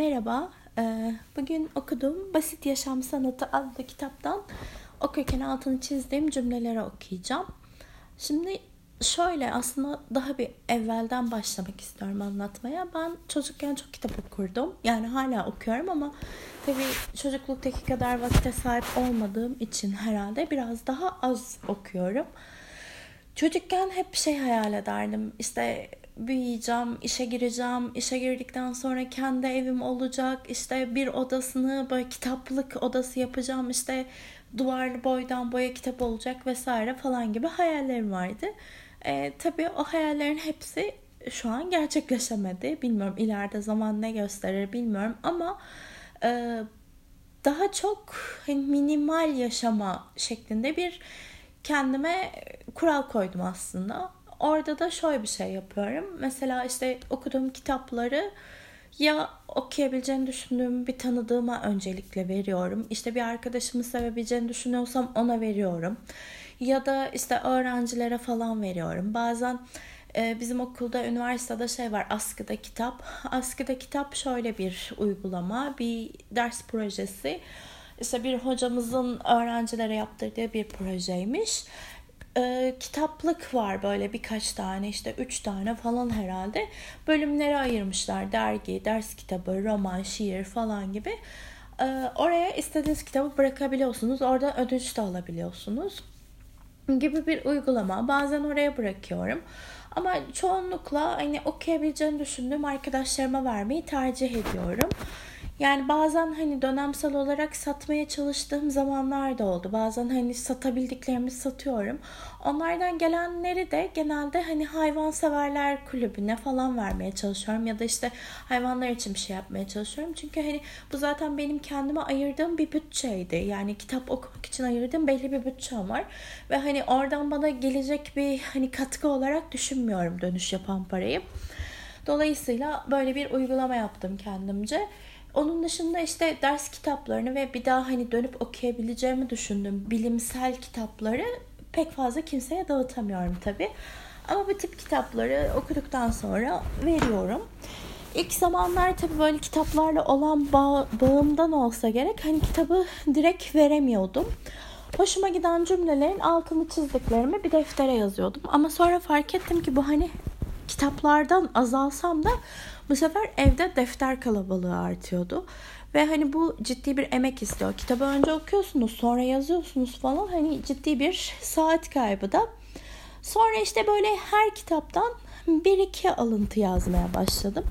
Merhaba, ee, bugün okuduğum Basit Yaşam Sanatı adlı kitaptan okurken altını çizdiğim cümleleri okuyacağım. Şimdi şöyle aslında daha bir evvelden başlamak istiyorum anlatmaya. Ben çocukken çok kitap okurdum. Yani hala okuyorum ama tabii çocukluktaki kadar vakte sahip olmadığım için herhalde biraz daha az okuyorum. Çocukken hep şey hayal ederdim. İşte büyüyeceğim, işe gireceğim. İşe girdikten sonra kendi evim olacak. İşte bir odasını böyle kitaplık odası yapacağım. İşte duvarlı boydan boya kitap olacak vesaire falan gibi hayallerim vardı. E, tabii o hayallerin hepsi şu an gerçekleşemedi. Bilmiyorum ileride zaman ne gösterir bilmiyorum ama e, daha çok hani minimal yaşama şeklinde bir kendime kural koydum aslında orada da şöyle bir şey yapıyorum. Mesela işte okuduğum kitapları ya okuyabileceğini düşündüğüm bir tanıdığıma öncelikle veriyorum. İşte bir arkadaşımı sevebileceğini düşünüyorsam ona veriyorum. Ya da işte öğrencilere falan veriyorum. Bazen e, bizim okulda, üniversitede şey var askıda kitap. Askıda kitap şöyle bir uygulama, bir ders projesi. İşte bir hocamızın öğrencilere yaptırdığı bir projeymiş e, kitaplık var böyle birkaç tane işte üç tane falan herhalde bölümlere ayırmışlar dergi, ders kitabı, roman, şiir falan gibi. E, oraya istediğiniz kitabı bırakabiliyorsunuz. Orada ödünç de alabiliyorsunuz gibi bir uygulama. Bazen oraya bırakıyorum. Ama çoğunlukla hani okuyabileceğini düşündüğüm arkadaşlarıma vermeyi tercih ediyorum. Yani bazen hani dönemsel olarak satmaya çalıştığım zamanlar da oldu. Bazen hani satabildiklerimi satıyorum. Onlardan gelenleri de genelde hani hayvan severler kulübüne falan vermeye çalışıyorum. Ya da işte hayvanlar için bir şey yapmaya çalışıyorum. Çünkü hani bu zaten benim kendime ayırdığım bir bütçeydi. Yani kitap okumak için ayırdığım belli bir bütçem var. Ve hani oradan bana gelecek bir hani katkı olarak düşünmüyorum dönüş yapan parayı. Dolayısıyla böyle bir uygulama yaptım kendimce. Onun dışında işte ders kitaplarını ve bir daha hani dönüp okuyabileceğimi düşündüm. Bilimsel kitapları pek fazla kimseye dağıtamıyorum tabi. Ama bu tip kitapları okuduktan sonra veriyorum. İlk zamanlar tabii böyle kitaplarla olan bağ, bağımdan olsa gerek hani kitabı direkt veremiyordum. Hoşuma giden cümlelerin altını çizdiklerimi bir deftere yazıyordum. Ama sonra fark ettim ki bu hani kitaplardan azalsam da bu sefer evde defter kalabalığı artıyordu. Ve hani bu ciddi bir emek istiyor. Kitabı önce okuyorsunuz sonra yazıyorsunuz falan. Hani ciddi bir saat kaybı da. Sonra işte böyle her kitaptan bir iki alıntı yazmaya başladım.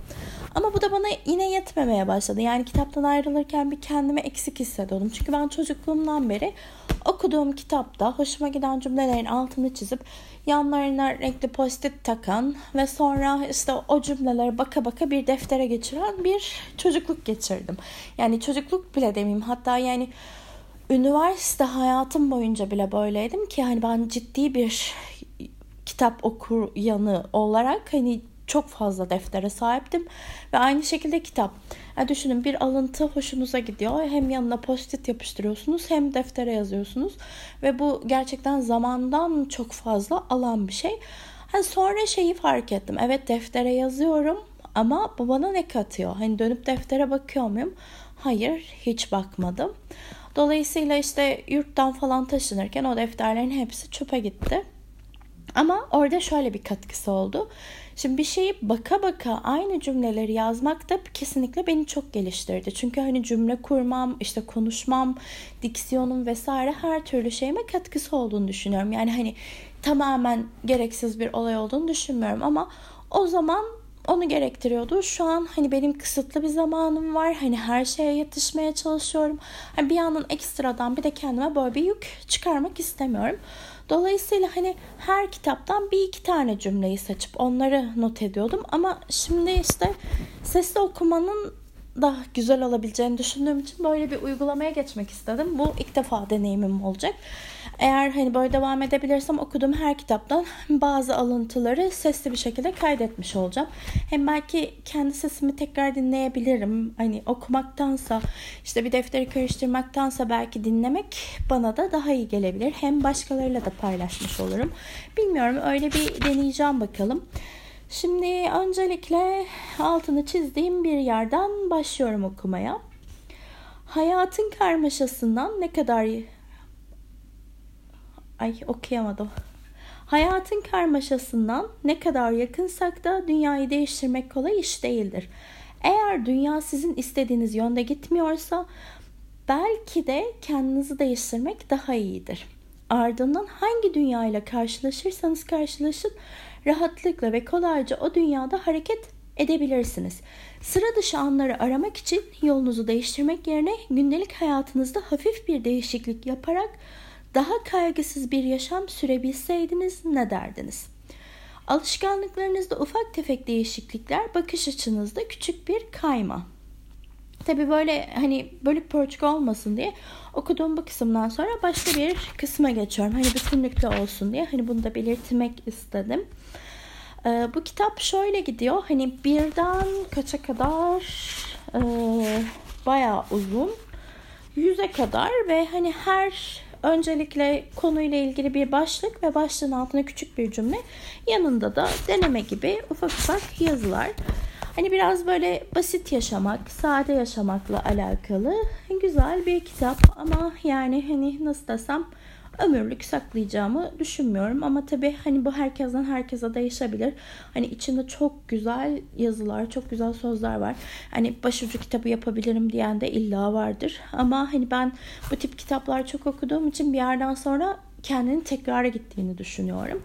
Ama bu da bana yine yetmemeye başladı. Yani kitaptan ayrılırken bir kendimi eksik hissediyordum. Çünkü ben çocukluğumdan beri okuduğum kitapta hoşuma giden cümlelerin altını çizip yanlarına renkli post-it takan ve sonra işte o cümlelere baka baka bir deftere geçiren bir çocukluk geçirdim. Yani çocukluk bile demeyeyim hatta yani üniversite hayatım boyunca bile böyleydim ki hani ben ciddi bir kitap okur yanı olarak hani çok fazla deftere sahiptim ve aynı şekilde kitap. Yani düşünün bir alıntı hoşunuza gidiyor. Hem yanına post-it yapıştırıyorsunuz hem deftere yazıyorsunuz ve bu gerçekten zamandan çok fazla alan bir şey. Hani sonra şeyi fark ettim. Evet deftere yazıyorum ama bu bana ne katıyor? Hani dönüp deftere bakıyor muyum? Hayır, hiç bakmadım. Dolayısıyla işte yurttan falan taşınırken o defterlerin hepsi çöpe gitti. Ama orada şöyle bir katkısı oldu. Şimdi bir şeyi baka baka aynı cümleleri yazmak da kesinlikle beni çok geliştirdi. Çünkü hani cümle kurmam, işte konuşmam, diksiyonum vesaire her türlü şeyime katkısı olduğunu düşünüyorum. Yani hani tamamen gereksiz bir olay olduğunu düşünmüyorum ama o zaman onu gerektiriyordu. Şu an hani benim kısıtlı bir zamanım var. Hani her şeye yetişmeye çalışıyorum. Hani bir yandan ekstradan bir de kendime böyle bir yük çıkarmak istemiyorum. Dolayısıyla hani her kitaptan bir iki tane cümleyi seçip onları not ediyordum. Ama şimdi işte sesli okumanın daha güzel olabileceğini düşündüğüm için böyle bir uygulamaya geçmek istedim. Bu ilk defa deneyimim olacak. Eğer hani böyle devam edebilirsem okuduğum her kitaptan bazı alıntıları sesli bir şekilde kaydetmiş olacağım. Hem belki kendi sesimi tekrar dinleyebilirim. Hani okumaktansa işte bir defteri karıştırmaktansa belki dinlemek bana da daha iyi gelebilir. Hem başkalarıyla da paylaşmış olurum. Bilmiyorum öyle bir deneyeceğim bakalım. Şimdi öncelikle altını çizdiğim bir yerden başlıyorum okumaya. Hayatın karmaşasından ne kadar ay okuyamadım. Hayatın karmaşasından ne kadar yakınsak da dünyayı değiştirmek kolay iş değildir. Eğer dünya sizin istediğiniz yönde gitmiyorsa belki de kendinizi değiştirmek daha iyidir. Ardından hangi dünya ile karşılaşırsanız karşılaşın rahatlıkla ve kolayca o dünyada hareket edebilirsiniz. Sıra dışı anları aramak için yolunuzu değiştirmek yerine gündelik hayatınızda hafif bir değişiklik yaparak daha kaygısız bir yaşam sürebilseydiniz ne derdiniz? Alışkanlıklarınızda ufak tefek değişiklikler bakış açınızda küçük bir kayma. Tabi böyle hani bölük pörçük olmasın diye okuduğum bu kısımdan sonra başka bir kısma geçiyorum. Hani bütünlüklü olsun diye hani bunu da belirtmek istedim. Ee, bu kitap şöyle gidiyor. Hani birden kaça kadar e, bayağı uzun. Yüze kadar ve hani her öncelikle konuyla ilgili bir başlık ve başlığın altına küçük bir cümle. Yanında da deneme gibi ufak ufak yazılar. Hani biraz böyle basit yaşamak, sade yaşamakla alakalı güzel bir kitap ama yani hani nasıl desem ömürlük saklayacağımı düşünmüyorum. Ama tabii hani bu herkesten herkese değişebilir. Hani içinde çok güzel yazılar, çok güzel sözler var. Hani başucu kitabı yapabilirim diyen de illa vardır. Ama hani ben bu tip kitaplar çok okuduğum için bir yerden sonra kendini tekrara gittiğini düşünüyorum.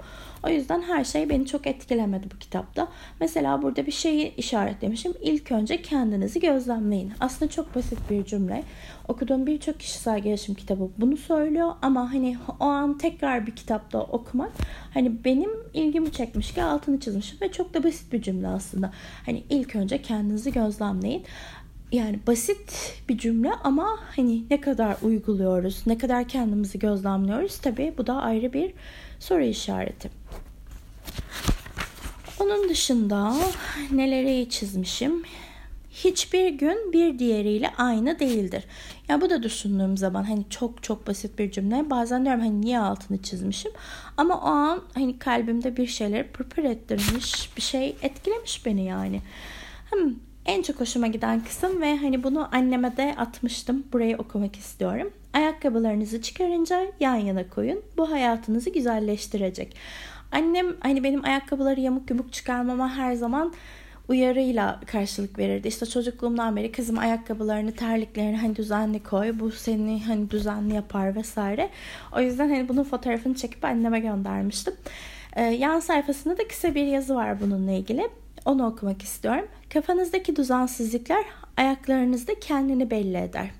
O yüzden her şey beni çok etkilemedi bu kitapta. Mesela burada bir şeyi işaretlemişim. İlk önce kendinizi gözlemleyin. Aslında çok basit bir cümle. Okuduğum birçok kişisel gelişim kitabı bunu söylüyor ama hani o an tekrar bir kitapta okumak hani benim ilgimi çekmiş ki altını çizmişim ve çok da basit bir cümle aslında. Hani ilk önce kendinizi gözlemleyin yani basit bir cümle ama hani ne kadar uyguluyoruz, ne kadar kendimizi gözlemliyoruz tabii bu da ayrı bir soru işareti. Onun dışında neleri çizmişim? Hiçbir gün bir diğeriyle aynı değildir. Ya bu da düşündüğüm zaman hani çok çok basit bir cümle. Bazen diyorum hani niye altını çizmişim? Ama o an hani kalbimde bir şeyleri pırpır ettirmiş, bir şey etkilemiş beni yani. Hmm, en çok hoşuma giden kısım ve hani bunu anneme de atmıştım. Burayı okumak istiyorum. Ayakkabılarınızı çıkarınca yan yana koyun. Bu hayatınızı güzelleştirecek. Annem hani benim ayakkabıları yamuk yumuk çıkarmama her zaman uyarıyla karşılık verirdi. İşte çocukluğumdan beri kızım ayakkabılarını, terliklerini hani düzenli koy. Bu seni hani düzenli yapar vesaire. O yüzden hani bunun fotoğrafını çekip anneme göndermiştim. Ee, yan sayfasında da kısa bir yazı var bununla ilgili. Onu okumak istiyorum. Kafanızdaki düzensizlikler ayaklarınızda kendini belli eder.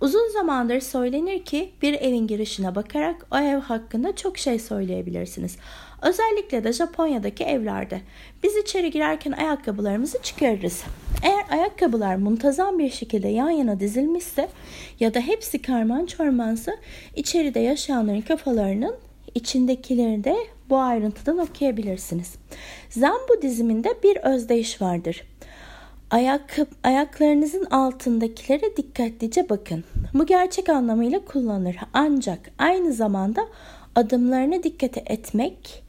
Uzun zamandır söylenir ki bir evin girişine bakarak o ev hakkında çok şey söyleyebilirsiniz. Özellikle de Japonya'daki evlerde. Biz içeri girerken ayakkabılarımızı çıkarırız. Eğer ayakkabılar muntazam bir şekilde yan yana dizilmişse ya da hepsi karman çormansa içeride yaşayanların kafalarının içindekileri de bu ayrıntıdan okuyabilirsiniz. Zen Budizminde bir özdeyiş vardır. Ayak, ayaklarınızın altındakilere dikkatlice bakın. Bu gerçek anlamıyla kullanılır. Ancak aynı zamanda adımlarına dikkat etmek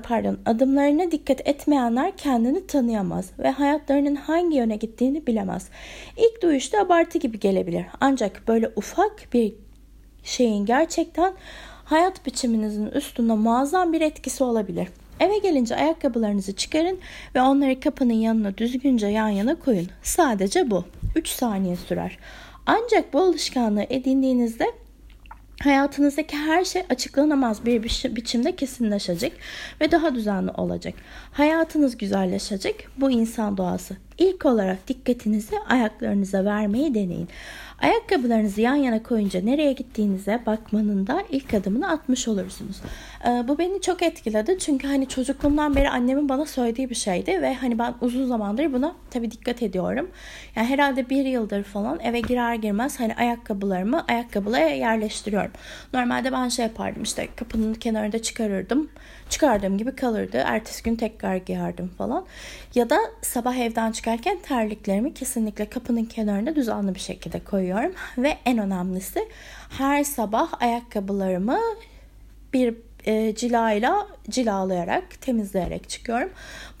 pardon adımlarına dikkat etmeyenler kendini tanıyamaz ve hayatlarının hangi yöne gittiğini bilemez. İlk duyuşta abartı gibi gelebilir. Ancak böyle ufak bir şeyin gerçekten hayat biçiminizin üstünde muazzam bir etkisi olabilir. Eve gelince ayakkabılarınızı çıkarın ve onları kapının yanına düzgünce yan yana koyun. Sadece bu. 3 saniye sürer. Ancak bu alışkanlığı edindiğinizde hayatınızdaki her şey açıklanamaz bir biçimde kesinleşecek ve daha düzenli olacak. Hayatınız güzelleşecek. Bu insan doğası. İlk olarak dikkatinizi ayaklarınıza vermeyi deneyin. Ayakkabılarınızı yan yana koyunca nereye gittiğinize bakmanın da ilk adımını atmış olursunuz. Ee, bu beni çok etkiledi çünkü hani çocukluğumdan beri annemin bana söylediği bir şeydi ve hani ben uzun zamandır buna tabii dikkat ediyorum. Yani herhalde bir yıldır falan eve girer girmez hani ayakkabılarımı ayakkabılığa yerleştiriyorum. Normalde ben şey yapardım işte kapının kenarında çıkarırdım. Çıkardığım gibi kalırdı. Ertesi gün tekrar giyerdim falan. Ya da sabah evden çıkarken terliklerimi kesinlikle kapının kenarında düzenli bir şekilde koyuyorum. Ve en önemlisi her sabah ayakkabılarımı bir e, cilayla cilalayarak temizleyerek çıkıyorum.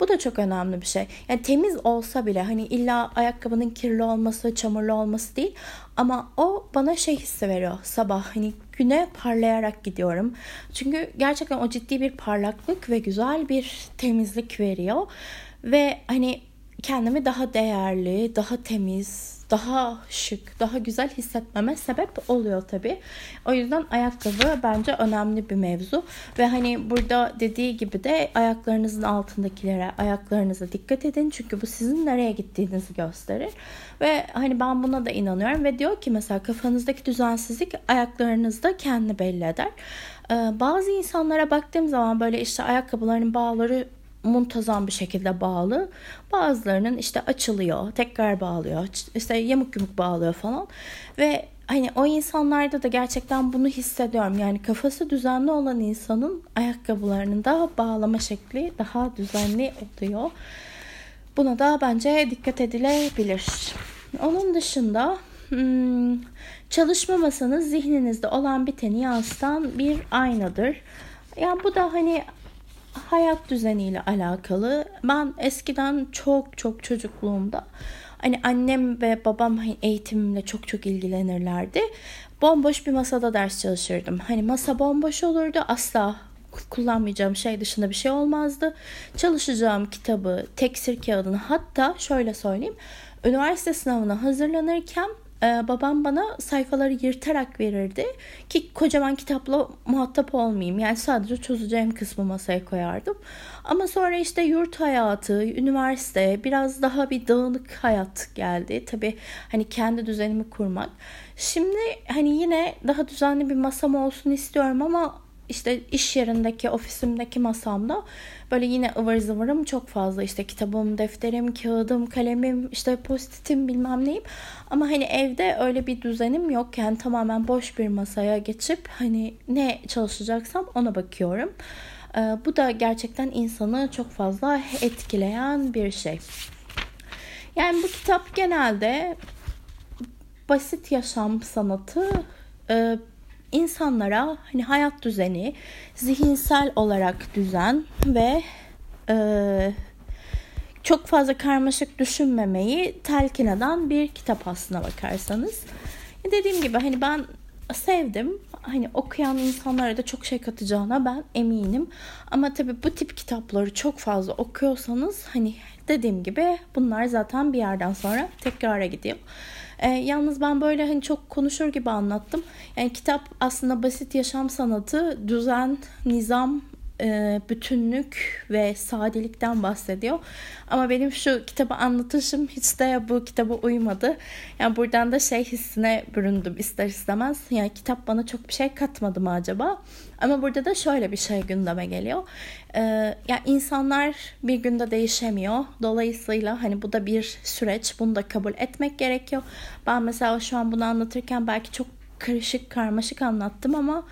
Bu da çok önemli bir şey. Yani temiz olsa bile hani illa ayakkabının kirli olması, çamurlu olması değil ama o bana şey hissi veriyor sabah hani güne parlayarak gidiyorum. Çünkü gerçekten o ciddi bir parlaklık ve güzel bir temizlik veriyor. Ve hani kendimi daha değerli, daha temiz, daha şık, daha güzel hissetmeme sebep oluyor tabii. O yüzden ayakkabı bence önemli bir mevzu. Ve hani burada dediği gibi de ayaklarınızın altındakilere, ayaklarınıza dikkat edin. Çünkü bu sizin nereye gittiğinizi gösterir. Ve hani ben buna da inanıyorum. Ve diyor ki mesela kafanızdaki düzensizlik ayaklarınızda kendi belli eder. Ee, bazı insanlara baktığım zaman böyle işte ayakkabılarının bağları muntazam bir şekilde bağlı. Bazılarının işte açılıyor, tekrar bağlıyor, işte yamuk yumuk bağlıyor falan. Ve hani o insanlarda da gerçekten bunu hissediyorum. Yani kafası düzenli olan insanın ayakkabılarının da bağlama şekli daha düzenli oluyor. Buna da bence dikkat edilebilir. Onun dışında hmm, çalışma masanız zihninizde olan biteni yansıtan bir aynadır. Yani bu da hani hayat düzeniyle alakalı. Ben eskiden çok çok çocukluğumda hani annem ve babam eğitimimle çok çok ilgilenirlerdi. Bomboş bir masada ders çalışırdım. Hani masa bomboş olurdu. Asla kullanmayacağım şey dışında bir şey olmazdı. Çalışacağım kitabı, teksir kağıdını hatta şöyle söyleyeyim. Üniversite sınavına hazırlanırken e, babam bana sayfaları yırtarak verirdi ki kocaman kitapla muhatap olmayayım. Yani sadece çözeceğim kısmı masaya koyardım. Ama sonra işte yurt hayatı, üniversite, biraz daha bir dağınık hayat geldi. Tabii hani kendi düzenimi kurmak. Şimdi hani yine daha düzenli bir masam olsun istiyorum ama işte iş yerindeki ofisimdeki masamda böyle yine ıvır zıvırım çok fazla işte kitabım, defterim, kağıdım, kalemim, işte postitim bilmem neyim. Ama hani evde öyle bir düzenim yok. Yani tamamen boş bir masaya geçip hani ne çalışacaksam ona bakıyorum. Ee, bu da gerçekten insanı çok fazla etkileyen bir şey. Yani bu kitap genelde basit yaşam sanatı e, insanlara hani hayat düzeni, zihinsel olarak düzen ve e, çok fazla karmaşık düşünmemeyi telkin eden bir kitap aslına bakarsanız. Dediğim gibi hani ben sevdim. Hani okuyan insanlara da çok şey katacağına ben eminim. Ama tabii bu tip kitapları çok fazla okuyorsanız hani dediğim gibi bunlar zaten bir yerden sonra tekrara gidiyor. E, yalnız ben böyle hani çok konuşur gibi anlattım. Yani kitap aslında basit yaşam sanatı, düzen, nizam e, bütünlük ve sadelikten bahsediyor. Ama benim şu kitabı anlatışım hiç de bu kitaba uymadı. Yani buradan da şey hissine büründüm ister istemez. Yani kitap bana çok bir şey katmadı mı acaba? Ama burada da şöyle bir şey gündeme geliyor. Ee, yani insanlar bir günde değişemiyor. Dolayısıyla hani bu da bir süreç. Bunu da kabul etmek gerekiyor. Ben mesela şu an bunu anlatırken belki çok karışık karmaşık anlattım ama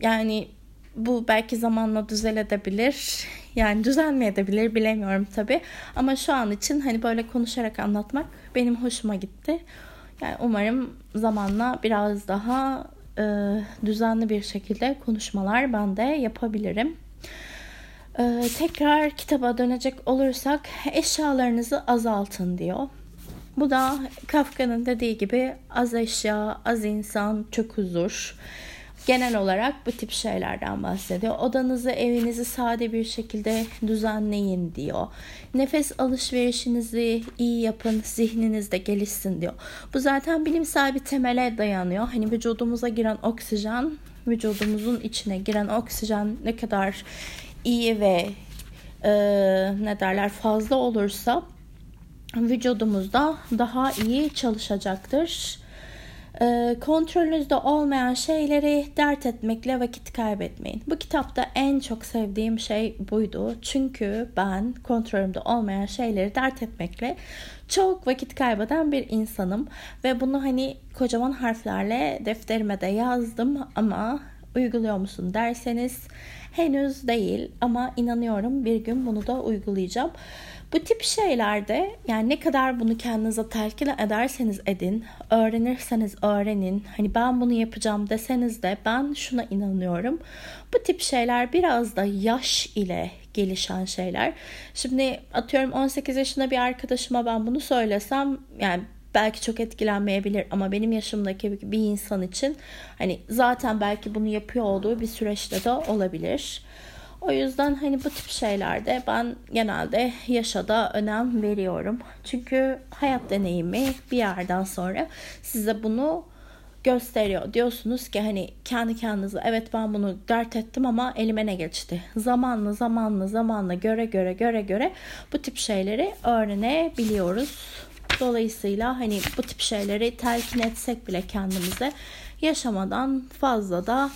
yani bu belki zamanla düzelebilir. Yani düzelmeyebilir bilemiyorum tabi. Ama şu an için hani böyle konuşarak anlatmak benim hoşuma gitti. Yani umarım zamanla biraz daha e, düzenli bir şekilde konuşmalar ben de yapabilirim. E, tekrar kitaba dönecek olursak eşyalarınızı azaltın diyor. Bu da Kafka'nın dediği gibi az eşya, az insan, çok huzur. Genel olarak bu tip şeylerden bahsediyor. Odanızı, evinizi sade bir şekilde düzenleyin diyor. Nefes alışverişinizi iyi yapın, zihniniz de gelişsin diyor. Bu zaten bilimsel bir temele dayanıyor. Hani vücudumuza giren oksijen, vücudumuzun içine giren oksijen ne kadar iyi ve e, ne derler fazla olursa vücudumuzda daha iyi çalışacaktır kontrolünüzde olmayan şeyleri dert etmekle vakit kaybetmeyin. Bu kitapta en çok sevdiğim şey buydu. Çünkü ben kontrolümde olmayan şeyleri dert etmekle çok vakit kaybeden bir insanım. Ve bunu hani kocaman harflerle defterime de yazdım ama Uyguluyor musun derseniz henüz değil ama inanıyorum bir gün bunu da uygulayacağım. Bu tip şeylerde yani ne kadar bunu kendinize telkin ederseniz edin, öğrenirseniz öğrenin. Hani ben bunu yapacağım deseniz de ben şuna inanıyorum. Bu tip şeyler biraz da yaş ile gelişen şeyler. Şimdi atıyorum 18 yaşında bir arkadaşıma ben bunu söylesem yani belki çok etkilenmeyebilir ama benim yaşımdaki bir insan için hani zaten belki bunu yapıyor olduğu bir süreçte de olabilir. O yüzden hani bu tip şeylerde ben genelde yaşada önem veriyorum. Çünkü hayat deneyimi bir yerden sonra size bunu gösteriyor. Diyorsunuz ki hani kendi kendinize evet ben bunu dert ettim ama elime ne geçti? Zamanla zamanla zamanla göre göre göre göre bu tip şeyleri öğrenebiliyoruz. Dolayısıyla hani bu tip şeyleri telkin etsek bile kendimize yaşamadan fazla da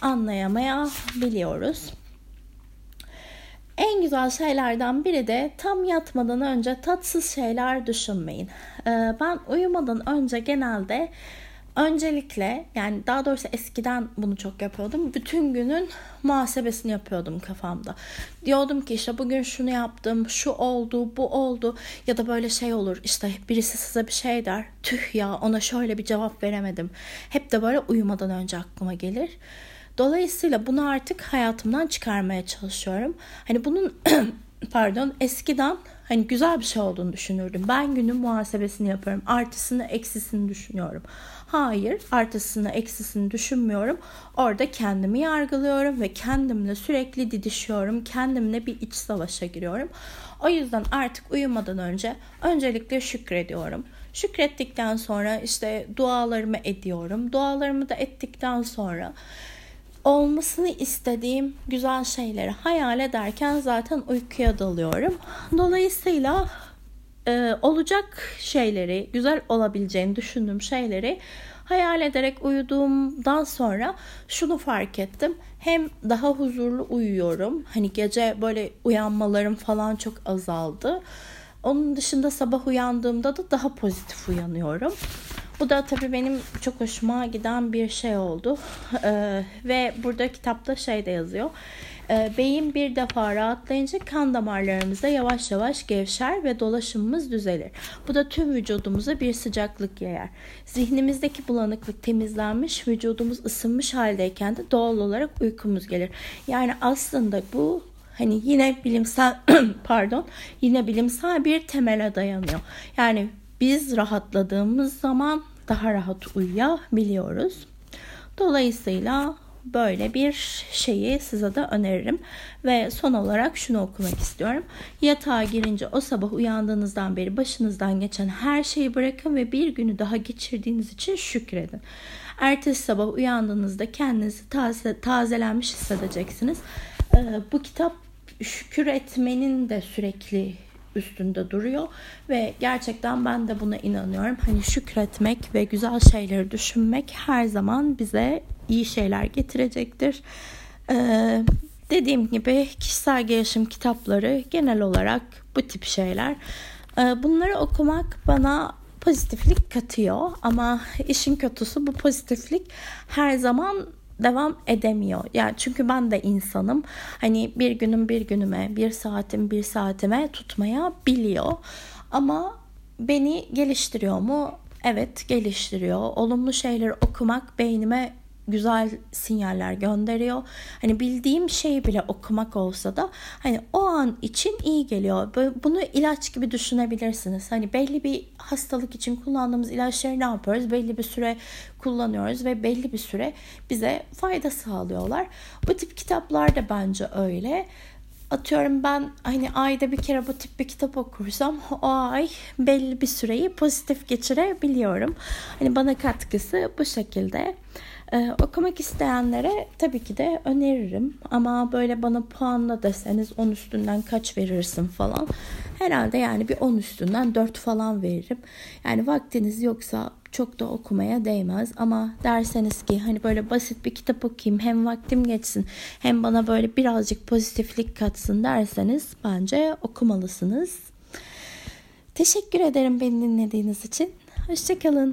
anlayamayabiliyoruz. En güzel şeylerden biri de tam yatmadan önce tatsız şeyler düşünmeyin. Ee, ben uyumadan önce genelde öncelikle yani daha doğrusu eskiden bunu çok yapıyordum. Bütün günün muhasebesini yapıyordum kafamda. Diyordum ki işte bugün şunu yaptım, şu oldu, bu oldu ya da böyle şey olur işte birisi size bir şey der. Tüh ya ona şöyle bir cevap veremedim. Hep de böyle uyumadan önce aklıma gelir. Dolayısıyla bunu artık hayatımdan çıkarmaya çalışıyorum. Hani bunun pardon eskiden hani güzel bir şey olduğunu düşünürdüm. Ben günün muhasebesini yapıyorum. Artısını eksisini düşünüyorum. Hayır artısını eksisini düşünmüyorum. Orada kendimi yargılıyorum ve kendimle sürekli didişiyorum. Kendimle bir iç savaşa giriyorum. O yüzden artık uyumadan önce öncelikle şükrediyorum. Şükrettikten sonra işte dualarımı ediyorum. Dualarımı da ettikten sonra olmasını istediğim güzel şeyleri hayal ederken zaten uykuya dalıyorum. Dolayısıyla e, olacak şeyleri, güzel olabileceğini düşündüğüm şeyleri hayal ederek uyuduğumdan sonra şunu fark ettim. Hem daha huzurlu uyuyorum. Hani gece böyle uyanmalarım falan çok azaldı. Onun dışında sabah uyandığımda da daha pozitif uyanıyorum. Bu da tabii benim çok hoşuma giden bir şey oldu. Ee, ve burada kitapta şey de yazıyor. Ee, beyin bir defa rahatlayınca kan damarlarımız da yavaş yavaş gevşer ve dolaşımımız düzelir. Bu da tüm vücudumuza bir sıcaklık yayar. Zihnimizdeki bulanıklık temizlenmiş, vücudumuz ısınmış haldeyken de doğal olarak uykumuz gelir. Yani aslında bu hani yine bilimsel pardon yine bilimsel bir temele dayanıyor. Yani biz rahatladığımız zaman daha rahat uyuyabiliyoruz. Dolayısıyla böyle bir şeyi size de öneririm. Ve son olarak şunu okumak istiyorum. Yatağa girince o sabah uyandığınızdan beri başınızdan geçen her şeyi bırakın ve bir günü daha geçirdiğiniz için şükredin. Ertesi sabah uyandığınızda kendinizi taze, tazelenmiş hissedeceksiniz. Ee, bu kitap şükür etmenin de sürekli üstünde duruyor ve gerçekten ben de buna inanıyorum. Hani şükretmek ve güzel şeyleri düşünmek her zaman bize iyi şeyler getirecektir. Ee, dediğim gibi kişisel gelişim kitapları genel olarak bu tip şeyler. Ee, bunları okumak bana pozitiflik katıyor ama işin kötüsü bu pozitiflik her zaman devam edemiyor. Yani çünkü ben de insanım. Hani bir günüm bir günüme, bir saatim bir saatime tutmaya biliyor. Ama beni geliştiriyor mu? Evet geliştiriyor. Olumlu şeyleri okumak beynime güzel sinyaller gönderiyor. Hani bildiğim şeyi bile okumak olsa da hani o an için iyi geliyor. Bunu ilaç gibi düşünebilirsiniz. Hani belli bir hastalık için kullandığımız ilaçları ne yapıyoruz? Belli bir süre kullanıyoruz ve belli bir süre bize fayda sağlıyorlar. Bu tip kitaplar da bence öyle atıyorum ben hani ayda bir kere bu tip bir kitap okursam o ay belli bir süreyi pozitif geçirebiliyorum. Hani bana katkısı bu şekilde. Ee, okumak isteyenlere tabii ki de öneririm. Ama böyle bana puanla deseniz 10 üstünden kaç verirsin falan. Herhalde yani bir 10 üstünden 4 falan veririm. Yani vaktiniz yoksa çok da okumaya değmez ama derseniz ki hani böyle basit bir kitap okuyayım hem vaktim geçsin hem bana böyle birazcık pozitiflik katsın derseniz bence okumalısınız. Teşekkür ederim beni dinlediğiniz için. Hoşçakalın.